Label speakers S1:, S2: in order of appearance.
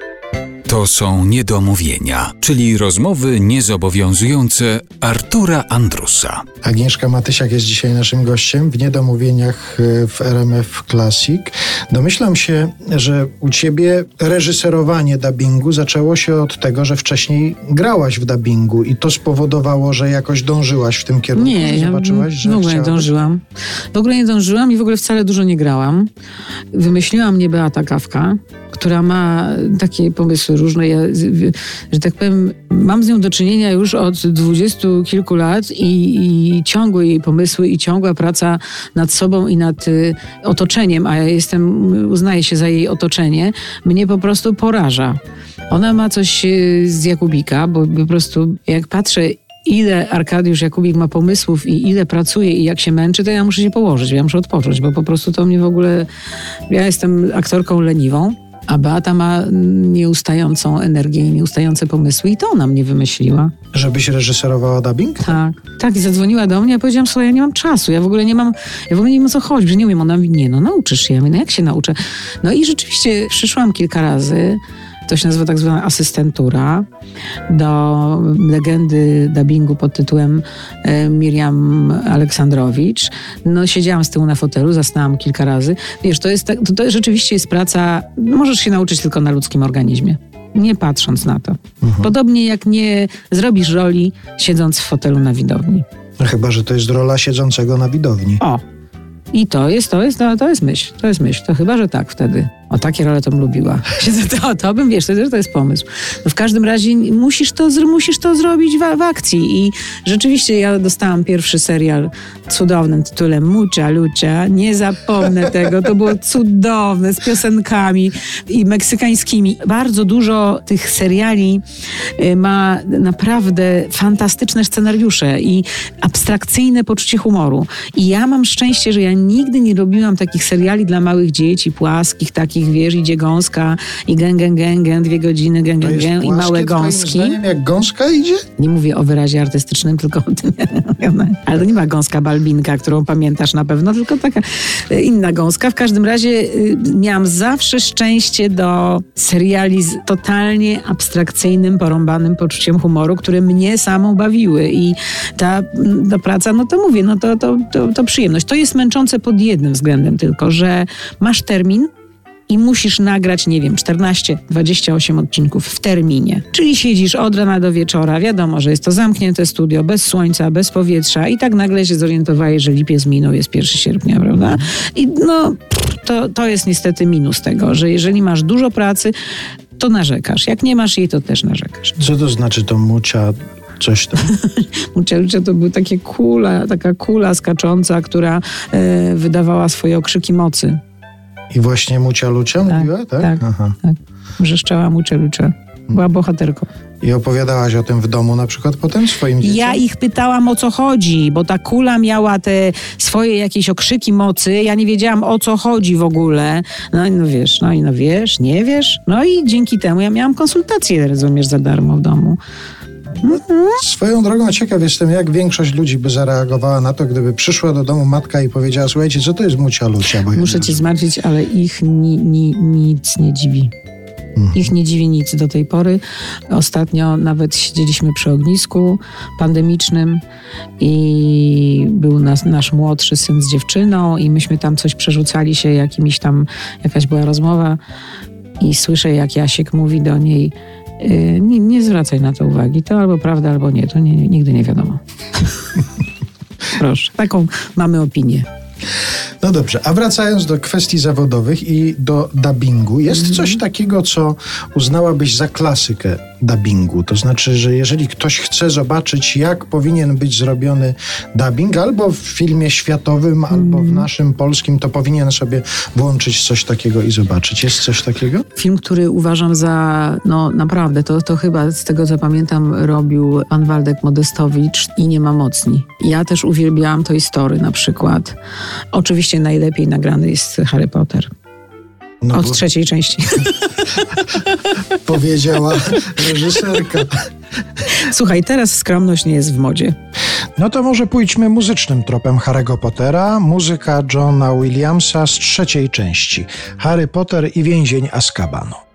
S1: Thank you. To są niedomówienia, czyli rozmowy niezobowiązujące Artura Andrusa.
S2: Agnieszka Matysiak jest dzisiaj naszym gościem w Niedomówieniach e, w RMF Classic. Domyślam się, że u ciebie reżyserowanie dubbingu zaczęło się od tego, że wcześniej grałaś w dubbingu i to spowodowało, że jakoś dążyłaś w tym kierunku.
S3: Nie, ja
S2: zobaczyłaś, że
S3: w ogóle nie dążyłam. W ogóle nie dążyłam i w ogóle wcale dużo nie grałam. Wymyśliła mnie Beata Kawka, która ma takie pomysły różne. Ja, że tak powiem, mam z nią do czynienia już od dwudziestu kilku lat i, i ciągłe jej pomysły i ciągła praca nad sobą i nad y, otoczeniem, a ja jestem, uznaję się za jej otoczenie, mnie po prostu poraża. Ona ma coś y, z Jakubika, bo po prostu jak patrzę ile Arkadiusz Jakubik ma pomysłów i ile pracuje i jak się męczy, to ja muszę się położyć, ja muszę odpocząć, bo po prostu to mnie w ogóle... Ja jestem aktorką leniwą, a Beata ma nieustającą energię i nieustające pomysły i to ona mnie wymyśliła.
S2: Żebyś reżyserowała dubbing?
S3: Tak. Tak, i zadzwoniła do mnie, ja powiedziałam, słuchaj, ja nie mam czasu, ja w ogóle nie mam, ja w ogóle nie wiem o co chodzi, że nie umiem. Ona mówi, nie, no nauczysz się. Ja mówię, no jak się nauczę? No i rzeczywiście przyszłam kilka razy, to się nazywa tak zwana asystentura, do legendy dubbingu pod tytułem e, Miriam Aleksandrowicz. No siedziałam z tyłu na fotelu, zasnęłam kilka razy. Wiesz, to jest tak, to, to rzeczywiście jest praca, no, możesz się nauczyć tylko na ludzkim organizmie. Nie patrząc na to. Podobnie jak nie zrobisz roli, siedząc w fotelu na widowni.
S2: No chyba, że to jest rola siedzącego na widowni.
S3: O. I to jest, to jest, to, to jest myśl, to jest myśl. To chyba, że tak wtedy. O, takie role to bym lubiła. To, to, to bym, wiesz, to, to jest pomysł. No w każdym razie musisz to, musisz to zrobić w, w akcji. I rzeczywiście ja dostałam pierwszy serial cudownym tytułem Mucha Lucha. Nie zapomnę tego. To było cudowne, z piosenkami i meksykańskimi. Bardzo dużo tych seriali y, ma naprawdę fantastyczne scenariusze i abstrakcyjne poczucie humoru. I ja mam szczęście, że ja nigdy nie robiłam takich seriali dla małych dzieci, płaskich, takich, wiesz, idzie gąska i gę, gę, gę, gę, dwie godziny, gę, gę, gę i małe gąski.
S2: Zdaniem, jak gąska idzie?
S3: Nie mówię o wyrazie artystycznym, tylko o tym. Ale to nie ma gąska balbinka, którą pamiętasz na pewno, tylko taka e, inna gąska. W każdym razie y, miałam zawsze szczęście do seriali z totalnie abstrakcyjnym, porąbanym poczuciem humoru, które mnie samą bawiły. I ta, mm, ta praca, no to mówię, no to, to, to, to przyjemność. To jest męczące pod jednym względem tylko, że masz termin, i musisz nagrać, nie wiem, 14, 28 odcinków w terminie. Czyli siedzisz od rana do wieczora, wiadomo, że jest to zamknięte studio, bez słońca, bez powietrza i tak nagle się zorientowałeś, że lipiec minął, jest 1 sierpnia, prawda? I no, to, to jest niestety minus tego, że jeżeli masz dużo pracy, to narzekasz. Jak nie masz jej, to też narzekasz.
S2: Co to znaczy to mucia coś tam?
S3: Muczelucze to była takie kula, taka kula skacząca, która e, wydawała swoje okrzyki mocy.
S2: I właśnie mucia lucia mówiła, tak?
S3: tak,
S2: Aha.
S3: tak. Wrzeszczała Muczelucze. Była bohaterką.
S2: I opowiadałaś o tym w domu na przykład potem swoim dzieciom?
S3: Ja ich pytałam o co chodzi, bo ta kula miała te swoje jakieś okrzyki mocy. Ja nie wiedziałam o co chodzi w ogóle. No i no wiesz, no i no wiesz, nie wiesz. No i dzięki temu ja miałam konsultację, rozumiesz, za darmo w domu.
S2: Swoją drogą ciekaw jestem, jak większość ludzi by zareagowała na to, gdyby przyszła do domu matka i powiedziała, słuchajcie, co to jest mucia lucia? Bo
S3: Muszę cię zmartwić, ale ich ni, ni, nic nie dziwi. Ich nie dziwi nic do tej pory. Ostatnio nawet siedzieliśmy przy ognisku pandemicznym i był nas, nasz młodszy syn z dziewczyną i myśmy tam coś przerzucali się, jakimiś tam, jakaś była rozmowa i słyszę, jak Jasiek mówi do niej "Y, nie, nie zwracaj na to uwagi, to albo prawda, albo nie, to nie, nigdy nie wiadomo. Proszę, taką mamy opinię.
S2: No dobrze, a wracając do kwestii zawodowych i do dubbingu, jest
S3: Mhm.
S2: coś takiego, co uznałabyś za klasykę dubbingu? To znaczy, że jeżeli ktoś chce zobaczyć, jak powinien być zrobiony dubbing, albo w filmie światowym, albo
S3: Mhm.
S2: w naszym polskim, to powinien sobie włączyć coś takiego i zobaczyć. Jest coś takiego?
S3: Film, który uważam za, no naprawdę, to, to chyba z tego co pamiętam robił pan Waldek Modestowicz i Nie ma mocni. Ja też uwielbiałam Toy Story na przykład. Oczywiście najlepiej nagrany jest Harry Potter.
S2: No
S3: Od
S2: bo
S3: trzeciej części.
S2: powiedziała reżyserka.
S3: Słuchaj, teraz skromność nie jest w modzie.
S2: No to może pójdźmy muzycznym tropem Harry'ego Pottera. Muzyka Johna Williamsa z trzeciej części. Harry Potter i więzień Azkabanu.